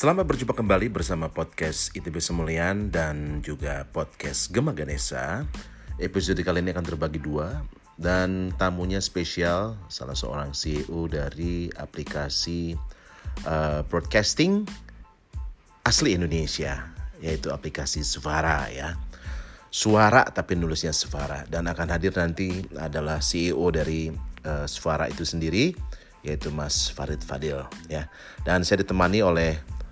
Selamat berjumpa kembali bersama podcast ITB Semulian dan juga podcast Gema Ganesa. Episode kali ini akan terbagi dua dan tamunya spesial salah seorang CEO dari aplikasi uh, broadcasting asli Indonesia yaitu aplikasi Suara ya. Suara tapi nulisnya Suara dan akan hadir nanti adalah CEO dari uh, Suara itu sendiri yaitu Mas Farid Fadil ya. Dan saya ditemani oleh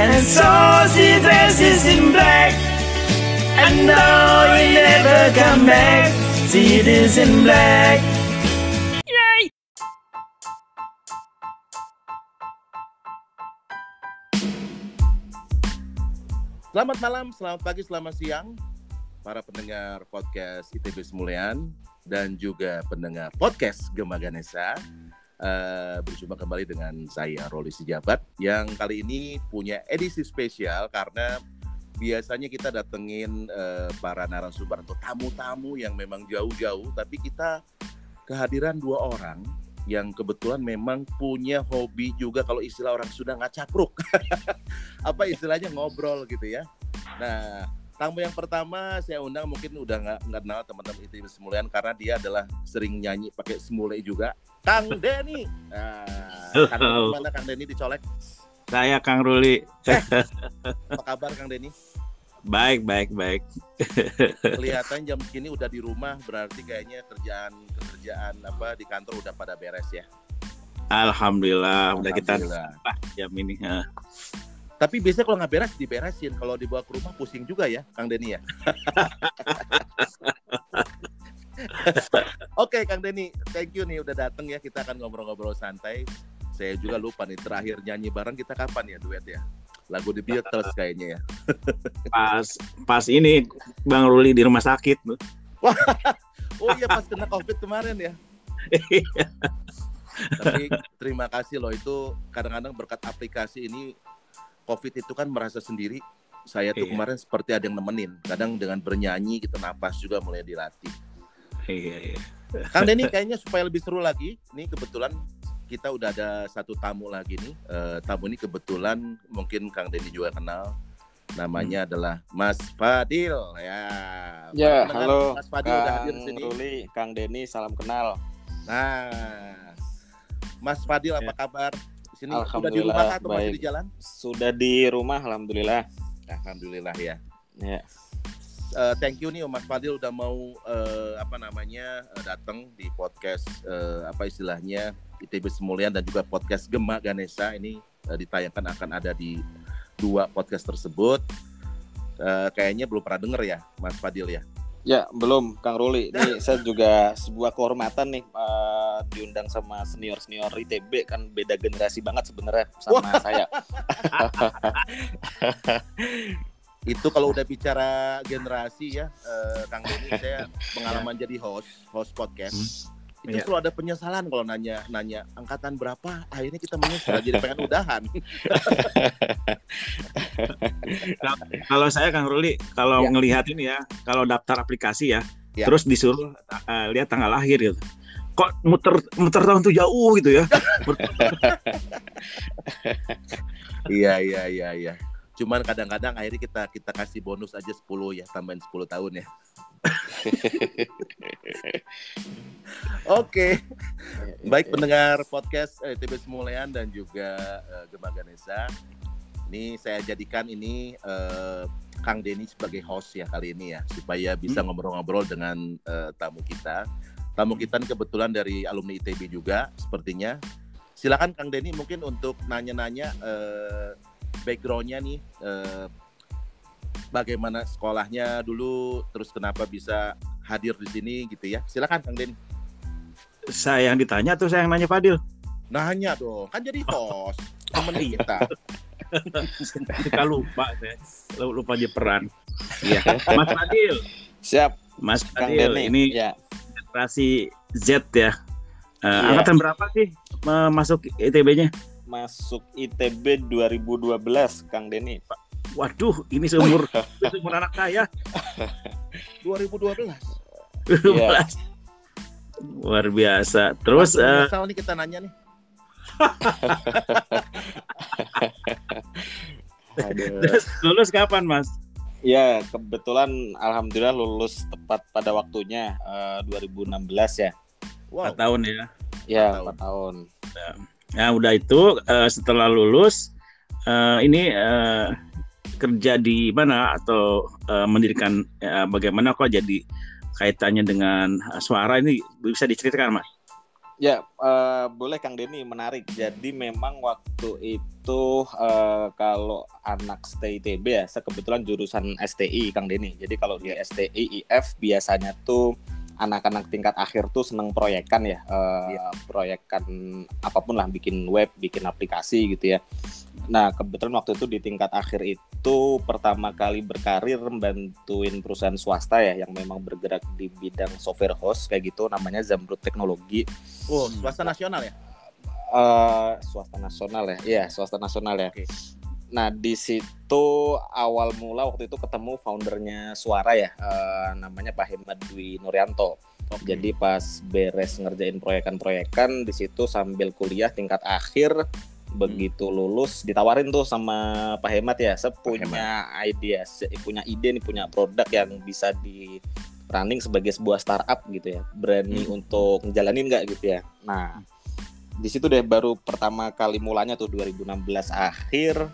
and so she dresses in black. And though he never come back, see it is in black. Selamat malam, selamat pagi, selamat siang para pendengar podcast ITB Semulian dan juga pendengar podcast Gema Ganesa. Uh, berjumpa kembali dengan saya Roli Sijabat yang kali ini punya edisi spesial karena biasanya kita datengin uh, para narasumber atau tamu-tamu yang memang jauh-jauh tapi kita kehadiran dua orang yang kebetulan memang punya hobi juga kalau istilah orang sudah ngacapruk. Apa istilahnya? Ngobrol gitu ya. Nah tamu yang pertama saya undang mungkin udah nggak nggak kenal teman-teman itu semulian karena dia adalah sering nyanyi pakai semule juga Kang Denny nah, Kang Denny gimana Kang Denny dicolek Saya Kang Ruli. apa kabar Kang Denny baik, baik, baik. kelihatan jam segini udah di rumah berarti kayaknya kerjaan kerjaan apa di kantor udah pada beres ya Alhamdulillah, udah kita Alhamdulillah. jam ini. Tapi biasanya kalau nggak beres diberesin. Kalau dibawa ke rumah pusing juga ya, Kang Denny ya. Oke, Kang Denny, thank you nih udah dateng ya. Kita akan ngobrol-ngobrol santai. Saya juga lupa nih terakhir nyanyi bareng kita kapan ya duet ya? Lagu The Beatles kayaknya ya. Pas pas ini Bang Ruli di rumah sakit. Oh iya pas kena COVID kemarin ya. Tapi terima kasih loh itu kadang-kadang berkat aplikasi ini COVID itu kan merasa sendiri. Saya tuh Iya. kemarin seperti ada yang nemenin. Kadang dengan bernyanyi kita napas juga mulai dilatih. Iya, iya. Kang Denny kayaknya supaya lebih seru lagi, nih kebetulan kita udah ada satu tamu lagi nih. Eh, tamu ini kebetulan mungkin Kang Denny juga kenal. Namanya adalah Mas Fadil ya. Ya, halo Mas Fadil udah hadir di Kang sini. Ruli, Kang Denny, salam kenal. Nah, Mas Fadil apa kabar? Sini udah di rumah atau masih baik. di jalan? Sudah di rumah, alhamdulillah. Alhamdulillah ya. Ya, Eh, thank you nih Mas Fadil udah mau eh, apa namanya eh, datang di podcast eh, apa istilahnya ITB Semulian dan juga podcast Gema Ganesa ini eh, ditayangkan akan ada di dua podcast tersebut. Eh, kayaknya belum pernah denger ya Mas Fadil ya. ya belum, Kang Ruli. Ini saya juga sebuah kehormatan nih eh, diundang sama senior senior ITB kan beda generasi banget sebenarnya sama saya. Itu kalau udah bicara generasi ya eh, Kang Denny saya pengalaman jadi host host podcast. Itu Iya. selalu ada penyesalan kalau nanya nanya angkatan berapa akhirnya kita menyesal jadi pengen udahan. Kalau saya Kang Ruli, kalau Ya. ngelihat ini ya, kalau daftar aplikasi ya, Ya. terus disuruh eh, lihat tanggal lahir gitu. Kok muter muter tahun tuh jauh gitu ya? Iya iya iya iya. Cuman kadang-kadang akhirnya kita kita kasih bonus aja 10 ya, tambahin 10 tahun ya. Oke, baik pendengar podcast eh, TB Semulian dan juga eh, Gema Ganesa. Ini saya jadikan ini eh, Kang Denny sebagai host ya kali ini ya, supaya bisa ngobrol-ngobrol dengan eh, tamu kita. Tamu kita ini kebetulan dari alumni ITB juga sepertinya. Silakan Kang Denny mungkin untuk nanya-nanya eh, backgroundnya nih eh, bagaimana sekolahnya dulu terus kenapa bisa hadir di sini gitu ya silakan Kang Denny Saya yang ditanya tuh saya yang nanya Fadil. nanya dong kan jadi host temen kita Suka lupa saya. Lupa aja peran. Iya. Mas Fadil. Siap, Mas Kang Fadil, Denny. ini ya. Generasi Z ya. Eh, Iya. Angkatan berapa sih masuk ITB-nya? masuk ITB 2012, Kang Denny. Waduh, ini seumur seumur anak saya. 2012. Iya. Luar biasa. Terus eh, menyesal nih kita nanya nih. Terus lulus kapan, Mas? Ya, kebetulan alhamdulillah lulus tepat pada waktunya eh, 2016 ya. Wow. 4 tahun ya. Ya, Empat 4 tahun. Nah, udah itu eh, setelah lulus eh, ini eh, kerja di mana atau eh, mendirikan eh, bagaimana kok jadi kaitannya dengan suara ini bisa diceritakan, Mas? Ya, eh, boleh Kang Denny menarik. Jadi memang waktu itu eh, kalau anak stay ITB ya, saya kebetulan jurusan STI Kang Denny. Jadi kalau di STI IF biasanya tuh anak-anak tingkat akhir tuh seneng proyekan ya, eh, proyekan apa pun lah, bikin web, bikin aplikasi gitu ya. Nah kebetulan waktu itu di tingkat akhir itu pertama kali berkarir membantuin perusahaan swasta ya yang memang bergerak di bidang software host kayak gitu, namanya Zamrud Teknologi. Oh, swasta nasional ya? Eh, swasta nasional ya, iya swasta nasional ya. Oke. Nah di situ awal mula waktu itu ketemu foundernya Suara ya, eh, namanya Pak Hemat Dwi Nuryanto. Jadi pas beres ngerjain proyekan-proyekan di situ sambil kuliah tingkat akhir begitu lulus ditawarin tuh sama Pak Hemat ya, saya punya ide, punya ide nih punya produk yang bisa di running sebagai sebuah startup gitu ya, berani untuk ngejalanin nggak gitu ya. Nah di situ deh baru pertama kali mulanya tuh 2016 akhir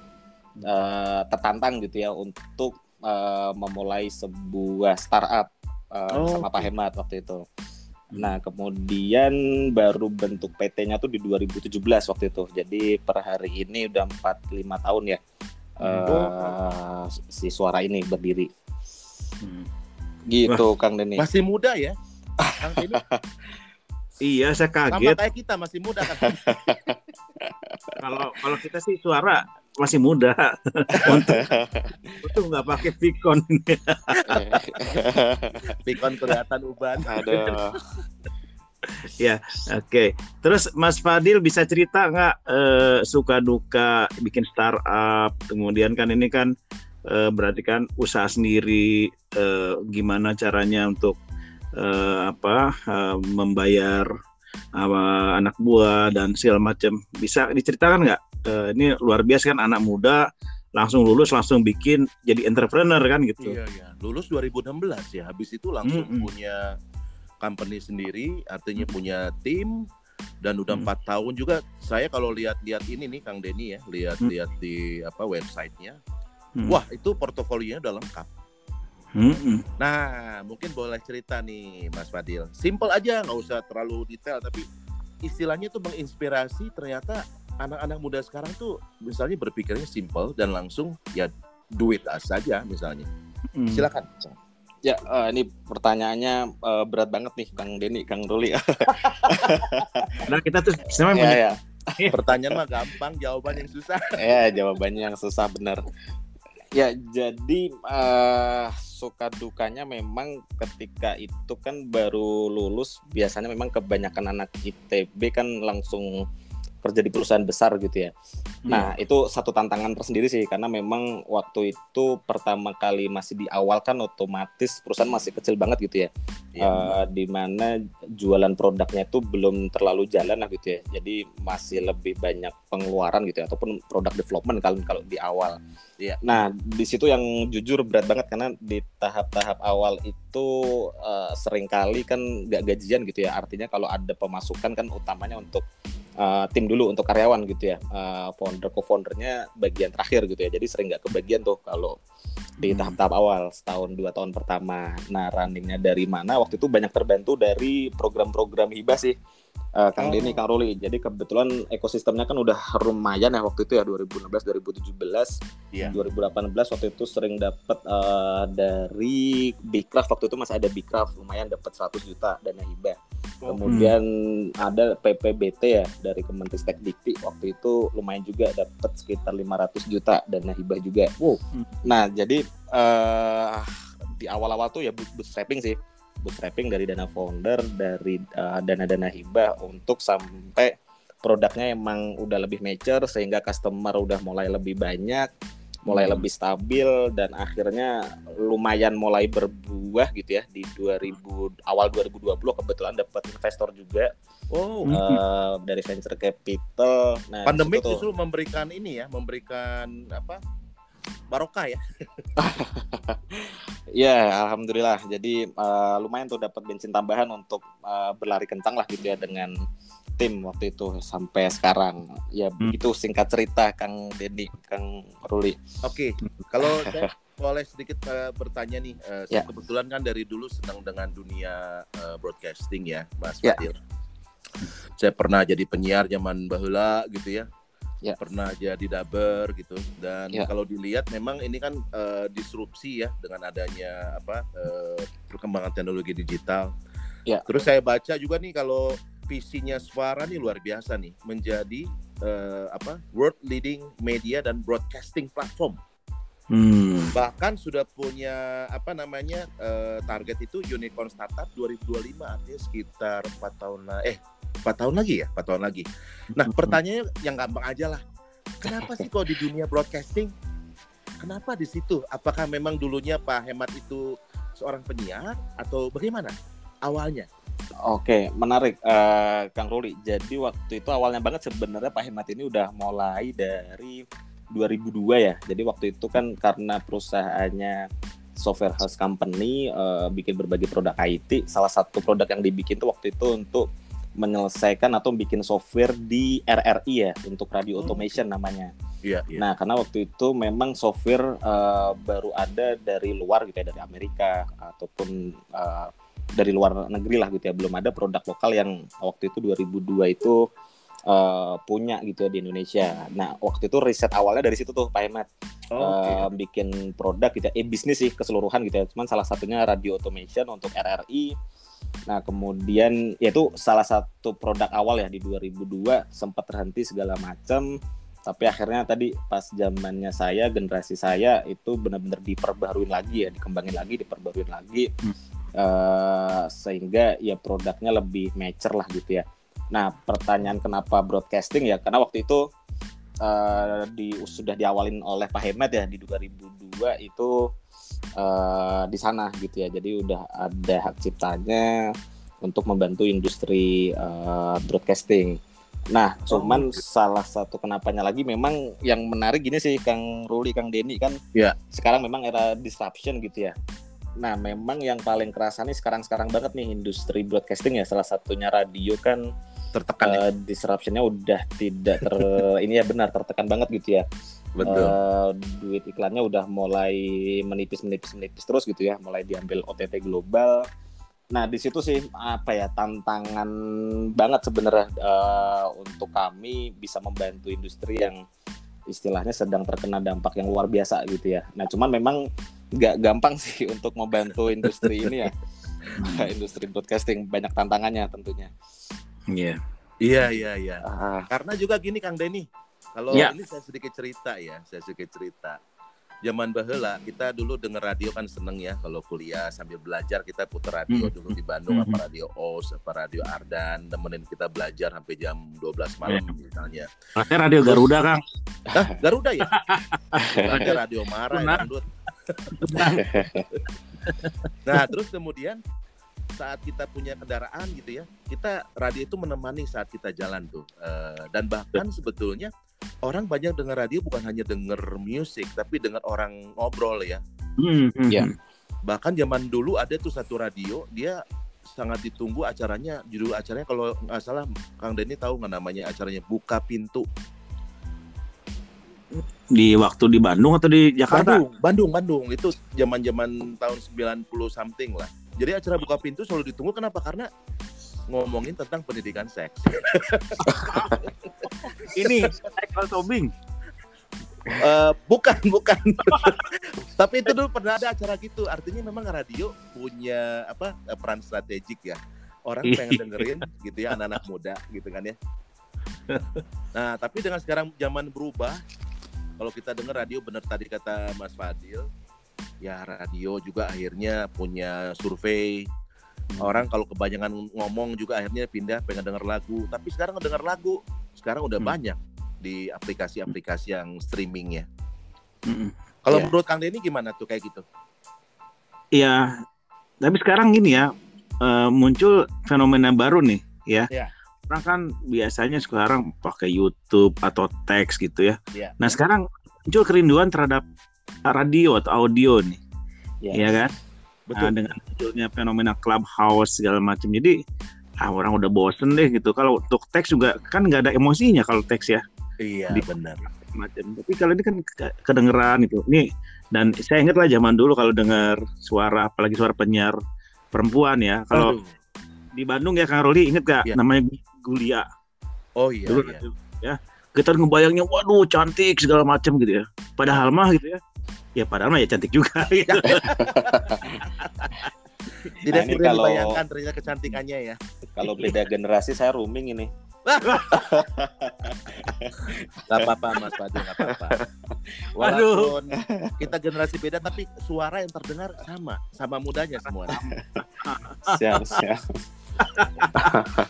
eh, tertantang gitu ya untuk eh, memulai sebuah startup eh, Oh, sama Pak. Hemat waktu itu. Nah kemudian baru bentuk PT-nya tuh di 2017 waktu itu. Jadi per hari ini udah 45 tahun ya eh, si suara ini berdiri. Gitu Kang Denny. Masih muda ya? Kang Denny, Iya, saya sama kaget. kayak kita masih muda kan. Kalau kalau kita sih suara masih muda. Untuk itu nggak pakai Vicon. Pikon kelihatan uban. Aduh. Oke. Terus Mas Fadil bisa cerita nggak eh, suka duka bikin startup? Kemudian kan ini kan eh, berarti kan usaha sendiri. eh, gimana caranya untuk eh, apa eh, membayar apa, anak buah dan segala macam. Bisa diceritakan nggak? Eh, ini luar biasa kan anak muda langsung lulus langsung bikin jadi entrepreneur kan gitu. Iya, iya. Lulus 2016 ya. Habis itu langsung Mm-mm. punya company sendiri, artinya punya tim dan udah Mm. empat tahun juga. Saya kalau lihat-lihat ini nih Kang Denny ya, lihat-lihat di apa websitenya, Hmm. wah itu portofolionya udah lengkap. Mm-mm. Nah, mungkin boleh cerita nih Mas Fadil. Simple aja, nggak usah terlalu detail, tapi istilahnya tuh menginspirasi. Ternyata anak-anak muda sekarang tuh misalnya berpikirnya simple dan langsung ya duit saja misalnya. Mm. Silakan. Ya, eh, ini pertanyaannya eh, berat banget nih, Kang Denny, Kang Ruli. Nah kita tuh sebenarnya ya, punya- ya, Pertanyaan mah gampang, jawaban yang susah. ya, jawabannya yang susah bener. Ya, jadi eh, suka dukanya memang ketika itu kan baru lulus, biasanya memang kebanyakan anak ITB kan langsung kerja di perusahaan besar gitu ya. Nah, itu satu tantangan tersendiri sih karena memang waktu itu pertama kali masih di awal kan otomatis perusahaan masih kecil banget gitu ya. Iya. Eh, di mana jualan produknya itu belum terlalu jalan lah gitu ya. Jadi masih lebih banyak pengeluaran gitu ya ataupun produk development kalau kalau di awal. Iya. Nah, di situ yang jujur berat banget karena di tahap-tahap awal itu eh, sering kali kan nggak gajian gitu ya. Artinya kalau ada pemasukan kan utamanya untuk eh, tim dulu untuk karyawan gitu ya. Eh, founder co-foundernya bagian terakhir gitu ya. Jadi sering nggak kebagian tuh kalau di Hmm. tahap-tahap awal setahun dua tahun pertama. Nah, runningnya dari mana? Waktu itu banyak terbantu dari program-program hibah sih. Eh, Kang Oh. Denny, Kang Ruli. Jadi kebetulan ekosistemnya kan udah lumayan ya waktu itu ya 2016, 2017, Iya. 2018 waktu itu sering dapat eh, dari Bicraft waktu itu masih ada Bicraft lumayan dapat 100 juta dana hibah. Kemudian ada PPBT ya dari Kemenristek Dikti waktu itu lumayan juga dapat sekitar 500 juta dana hibah juga. Wow. Nah, jadi eh di awal-awal tuh ya boot- bootstrapping sih. Bootstrapping dari dana founder, dari eh, dana-dana hibah untuk sampai produknya emang udah lebih mature sehingga customer udah mulai lebih banyak, mulai Hmm. lebih stabil dan akhirnya lumayan mulai berbuah gitu ya di 2000 awal 2020 kebetulan dapat investor juga Oh, eh, dari venture capital. Nah, tuh- justru memberikan ini ya, memberikan apa? Barokah ya. Ya, alhamdulillah. Jadi eh, lumayan tuh dapat bensin tambahan untuk eh, berlari kencang lah gitu ya dengan tim waktu itu sampai sekarang. Ya Hmm. begitu singkat cerita Kang Dedi, Kang Ruli. Oke, kalau saya boleh sedikit eh, bertanya nih, eh, saya Ya. kebetulan kan dari dulu senang dengan dunia eh, broadcasting ya, Mas. Fadil. Saya pernah jadi penyiar zaman bahula gitu ya. Ya. Pernah jadi daber gitu. Dan Ya. kalau dilihat memang ini kan eh, disrupsi ya dengan adanya apa eh, perkembangan teknologi digital. Ya. Terus saya baca juga nih kalau visinya Suara nih luar biasa nih menjadi eh, apa world leading media dan broadcasting platform Hmm. bahkan sudah punya apa namanya eh, target itu unicorn startup 2025 artinya sekitar empat tahun lah eh empat tahun lagi ya? Empat tahun lagi. Nah pertanyaannya yang gampang aja lah. Kenapa sih kok di dunia broadcasting? Kenapa di situ? Apakah memang dulunya Pak Hemat itu seorang penyiar atau bagaimana awalnya? Oke, menarik eh, Kang Ruli. Jadi waktu itu awalnya banget sebenarnya Pak Hemat ini udah mulai dari 2002 ya. Jadi waktu itu kan karena perusahaannya software house company eh, bikin berbagai produk IT. Salah satu produk yang dibikin tuh waktu itu untuk menyelesaikan atau bikin software di RRI ya untuk radio Hmm. automation namanya. iya iya Nah, karena waktu itu memang software eh, baru ada dari luar gitu ya, dari Amerika ataupun eh, dari luar negeri lah gitu ya. Belum ada produk lokal yang waktu itu 2002 itu eh, punya gitu ya di Indonesia. Nah, waktu itu riset awalnya dari situ tuh Pak Hemat. Oke. Eh, bikin produk gitu ya, eh bisnis sih keseluruhan gitu ya. Cuman salah satunya radio automation untuk RRI. Nah, kemudian yaitu salah satu produk awal ya di 2002 sempat terhenti segala macam. Tapi akhirnya tadi pas zamannya saya, generasi saya itu benar-benar diperbaharuin lagi ya, dikembangin lagi, diperbaharuin lagi. Hmm. Eh, sehingga ya produknya lebih mature lah gitu ya. Nah, pertanyaan kenapa broadcasting ya? Karena waktu itu eh, di sudah diawalin oleh Pak Hemat ya di 2002 itu eh, di sana gitu ya. Jadi udah ada hak ciptanya untuk membantu industri eh, broadcasting. Nah, cuman salah satu kenapanya lagi memang yang menarik gini sih Kang Ruli, Kang Denny kan Ya. sekarang memang era disruption gitu ya. Nah, memang yang paling kerasa nih sekarang-sekarang banget nih industri broadcasting ya salah satunya radio kan tertekan ya eh, disruptionnya udah tidak ter ini ya benar tertekan banget gitu ya. Betul Eh, duit iklannya udah mulai menipis menipis menipis terus gitu ya, mulai diambil OTT global. Nah di situ sih apa ya tantangan banget sebenarnya eh, untuk kami bisa membantu industri yang istilahnya sedang terkena dampak yang luar biasa gitu ya. Nah cuman memang nggak gampang sih untuk membantu industri ini ya. industri broadcasting banyak tantangannya tentunya. Iya. iya iya iya Ah, Karena juga gini Kang Denny, kalau Ya. ini saya sedikit cerita ya, saya sedikit cerita. Zaman bahela kita dulu denger radio kan seneng ya kalau kuliah sambil belajar kita putar radio Hmm. dulu di Bandung Hmm. apa radio OS apa radio Ardan temenin kita belajar sampai jam 12 malam Ya. misalnya. Pakai radio Garuda, Kang. Hah, Garuda ya? Ada radio marah ya. Nah, terus kemudian saat kita punya kendaraan gitu ya, kita radio itu menemani saat kita jalan tuh. Eh, dan bahkan sebetulnya orang banyak dengar radio bukan hanya denger musik, tapi dengar orang ngobrol ya. Hmm, hmm, Ya. Bahkan zaman dulu ada tuh satu radio, dia sangat ditunggu acaranya, judul acaranya kalau nggak salah Kang Denny tahu nggak namanya acaranya Buka Pintu. Di waktu di Bandung atau di Jakarta? Bandung, Bandung, Bandung. Itu zaman-zaman tahun 90 something lah. Jadi acara buka pintu selalu ditunggu kenapa? Karena ngomongin tentang pendidikan seks. Ini Michael Tobing. Eh, bukan, bukan. Tapi itu dulu pernah ada acara gitu. Artinya memang radio punya apa eh, peran strategik ya. orang Iya. pengen dengerin gitu ya anak-anak muda gitu kan ya. Nah, tapi dengan sekarang zaman berubah, kalau kita dengar radio benar tadi kata Mas Fadil, ya radio juga akhirnya punya survei. Orang kalau kebanyakan ngomong juga akhirnya pindah pengen denger lagu. Tapi sekarang ngedenger lagu, sekarang udah Hmm. banyak di aplikasi-aplikasi yang streaming ya. Mm-mm. Kalau Iya. menurut Kang Denny gimana tuh kayak gitu? Iya, tapi sekarang gini ya eh, muncul fenomena baru nih ya. Iya. Orang kan biasanya sekarang pakai YouTube atau teks gitu ya. Iya. Nah sekarang muncul kerinduan terhadap radio atau audio nih, Ya. ya kan? Nah, Betul. dengan munculnya fenomena clubhouse segala macam, jadi ah orang udah bosen deh gitu. Kalau untuk teks juga kan nggak ada emosinya kalau teks ya Iya, Di- benar. macam. Tapi kalau ini kan ke- kedengeran itu. Nih dan saya ingat lah zaman dulu kalau dengar suara apalagi suara penyiar perempuan ya. Kalau Aduh. di Bandung ya Kang Roli inget gak Iya. namanya Gulia Oh iya, dulu iya. ya kita ngebayangnya waduh cantik segala macam gitu ya padahal mah gitu ya ya padahal mah ya cantik juga gitu. Tidak Nah, kalau- dibayangkan ternyata kecantikannya ya. Kalau beda generasi saya rooming ini. Gak apa-apa Mas Fadil, gak apa-apa. Waduh. Walaupun kita generasi beda tapi suara yang terdengar sama, sama mudanya semua. Siap, siap.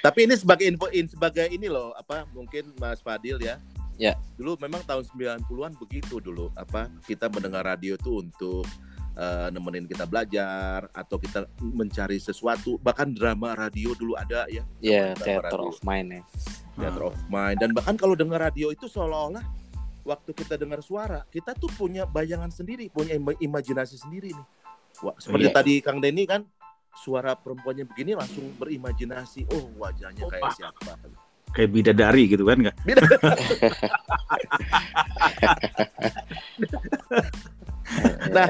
Tapi ini sebagai info in sebagai ini loh, apa mungkin Mas Fadil ya. Ya. Dulu memang tahun 90-an begitu dulu, apa kita mendengar radio itu untuk eh, nemenin kita belajar atau kita mencari sesuatu. Bahkan drama radio dulu ada ya, Ya, Drama theater radio. of mind ya. Theater of Mind dan bahkan kalau dengar radio itu seolah-olah waktu kita dengar suara kita tuh punya bayangan sendiri punya ima- imajinasi sendiri nih Wah, seperti Iya. tadi Kang Denny kan suara perempuannya begini langsung berimajinasi oh wajahnya kayak Opa. siapa kayak bidadari gitu kan nggak. Nah.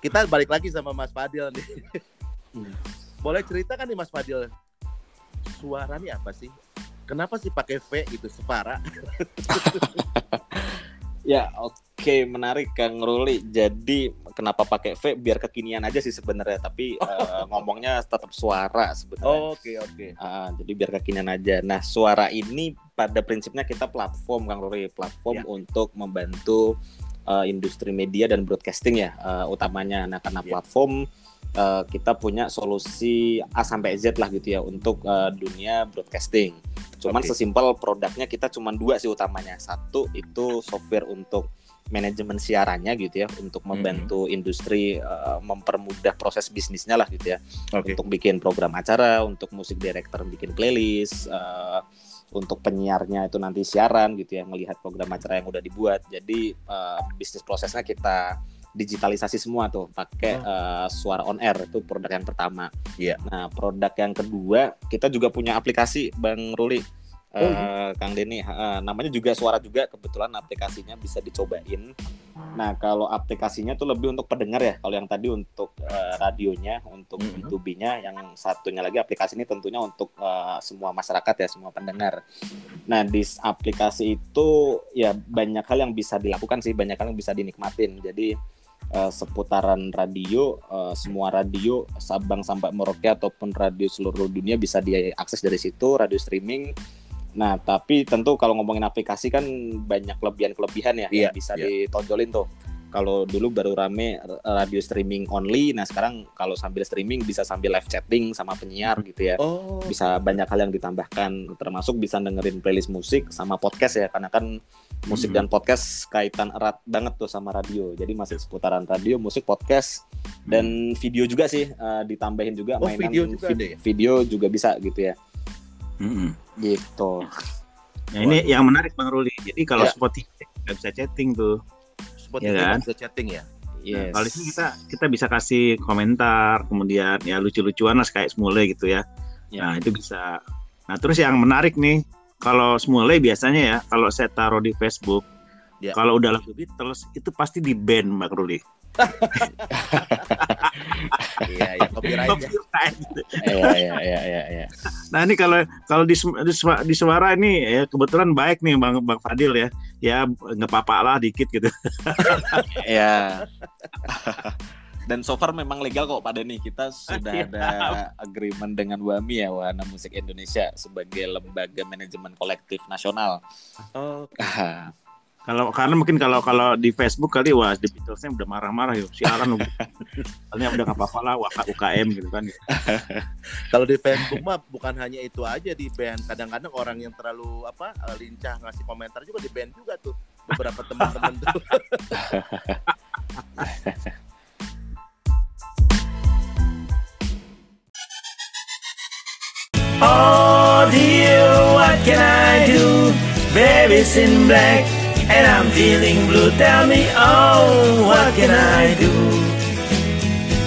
Kita balik lagi sama Mas Fadil nih Hmm. boleh cerita kan nih Mas Fadil suara nih apa sih kenapa sih pakai V gitu separa Ya, oke, menarik Kang Ruli. Jadi kenapa pakai V biar kekinian aja sih sebenarnya, tapi eh, ngomongnya tetap suara sebenarnya. oke oke Ah, jadi biar kekinian aja. Nah, suara ini pada prinsipnya kita platform Kang Ruli, platform Ya. untuk membantu eh, industri media dan broadcasting ya eh, utamanya. Nah, karena Ya. platform eh, kita punya solusi A sampai Z lah gitu ya untuk eh, dunia broadcasting. Cuman Oke. sesimpel produknya kita cuman dua sih utamanya. Satu itu software untuk manajemen siarannya gitu ya, untuk membantu industri eh, mempermudah proses bisnisnya lah gitu ya oke untuk bikin program acara, untuk musik director bikin playlist, eh, untuk penyiarnya itu nanti siaran gitu ya, melihat program acara yang udah dibuat. Jadi eh, bisnis prosesnya kita digitalisasi semua tuh, pakai eh, suara on air itu produk yang pertama. Iya. Nah produk yang kedua kita juga punya aplikasi Bang Ruli. Oh, Eh, Kang Denny, eh, namanya juga suara juga kebetulan aplikasinya bisa dicobain. Nah kalau aplikasinya tuh lebih untuk pendengar ya. Kalau yang tadi untuk eh, radionya, untuk Mhm. B2B-nya, yang satunya lagi aplikasi ini tentunya untuk eh, semua masyarakat ya, semua pendengar. Nah di aplikasi itu ya banyak hal yang bisa dilakukan sih, banyak hal yang bisa dinikmatin. Jadi eh, seputaran radio, eh, semua radio Sabang sampai Merauke ataupun radio seluruh dunia bisa diakses dari situ, radio streaming. Nah, tapi tentu kalau ngomongin aplikasi kan banyak kelebihan-kelebihan ya Iya, yang bisa iya. ditonjolin tuh. Kalau dulu baru rame radio streaming only, nah sekarang kalau sambil streaming bisa sambil live chatting sama penyiar gitu ya. oh Bisa banyak hal yang ditambahkan, termasuk bisa dengerin playlist musik sama podcast ya, karena kan musik Hmm. dan podcast kaitan erat banget tuh sama radio. Jadi masih seputaran radio, musik, podcast, dan video juga sih eh, ditambahin juga Oh, mainan video juga vid- ya? video juga bisa gitu ya. Mm-mm. Gitu. Nah ini yang menarik Bang Ruli. Jadi kalau Ya. Spotify nggak bisa chatting tuh. Spotify Iya kan? bisa chatting ya Nah, Yes. kalau di sini kita kita bisa kasih komentar, kemudian ya lucu-lucuan lah kayak semule gitu ya. Ya. Nah itu bisa. Nah terus yang menarik nih, kalau semule biasanya ya, kalau saya taruh di Facebook, Ya. kalau udah lagu Beatles itu pasti di ban Bang Ruli. iya ya copyright ya Copyright. Iya, iya, iya, iya, iya. Nah ini kalau kalau di, di, di suara ini ya kebetulan baik nih Bang Bang Fadil ya, ya nggak apa-apa lah dikit gitu. Iya. Dan so far memang legal kok Pak Denny. Kita sudah Siap. ada agreement dengan WAMI ya, Wahana Musik Indonesia sebagai lembaga manajemen kolektif nasional. Oh, Ah, Kalau karena mungkin kalau kalau di Facebook kali wah di Beatlesnya udah marah-marah yuk siaran. Soalnya udah nggak apa-apa lah wah UKM gitu kan. kalau di Facebook mah bukan hanya itu aja di band. Kadang-kadang orang yang terlalu apa eh, lincah ngasih komentar juga di band juga tuh. Beberapa teman-teman tuh. Oh dear, what can I do? Baby's in black and I'm feeling blue. Tell me, oh, what can I do?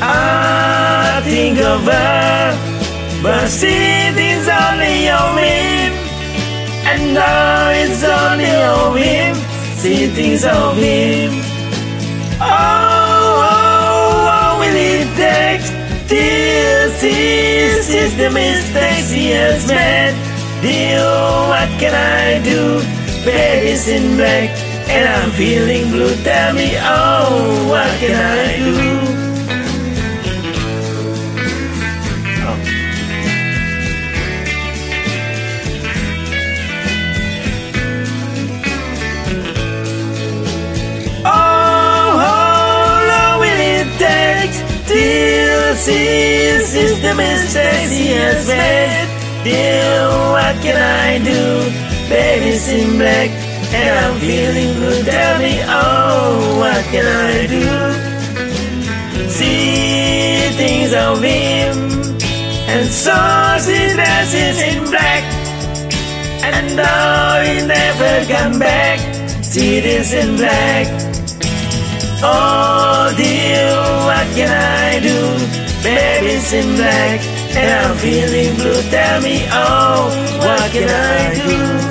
I think of her, but it's only your whim. And now it's only your whim. See things of him. Oh, oh, what will it take he sees the mistakes he has made? Dear, what can I do? Baby's in black and I'm feeling blue. Tell me, oh, what can I do? Oh, how long will it take till he sees the mistakes he has made? Dear, what can I do? Baby's in black and I'm feeling blue. Tell me, oh, what can I do? See things of him and she dresses in black and now he never come back. See this in black. Oh dear, what can I do? Baby's in black and I'm feeling blue. Tell me, oh, what can I do?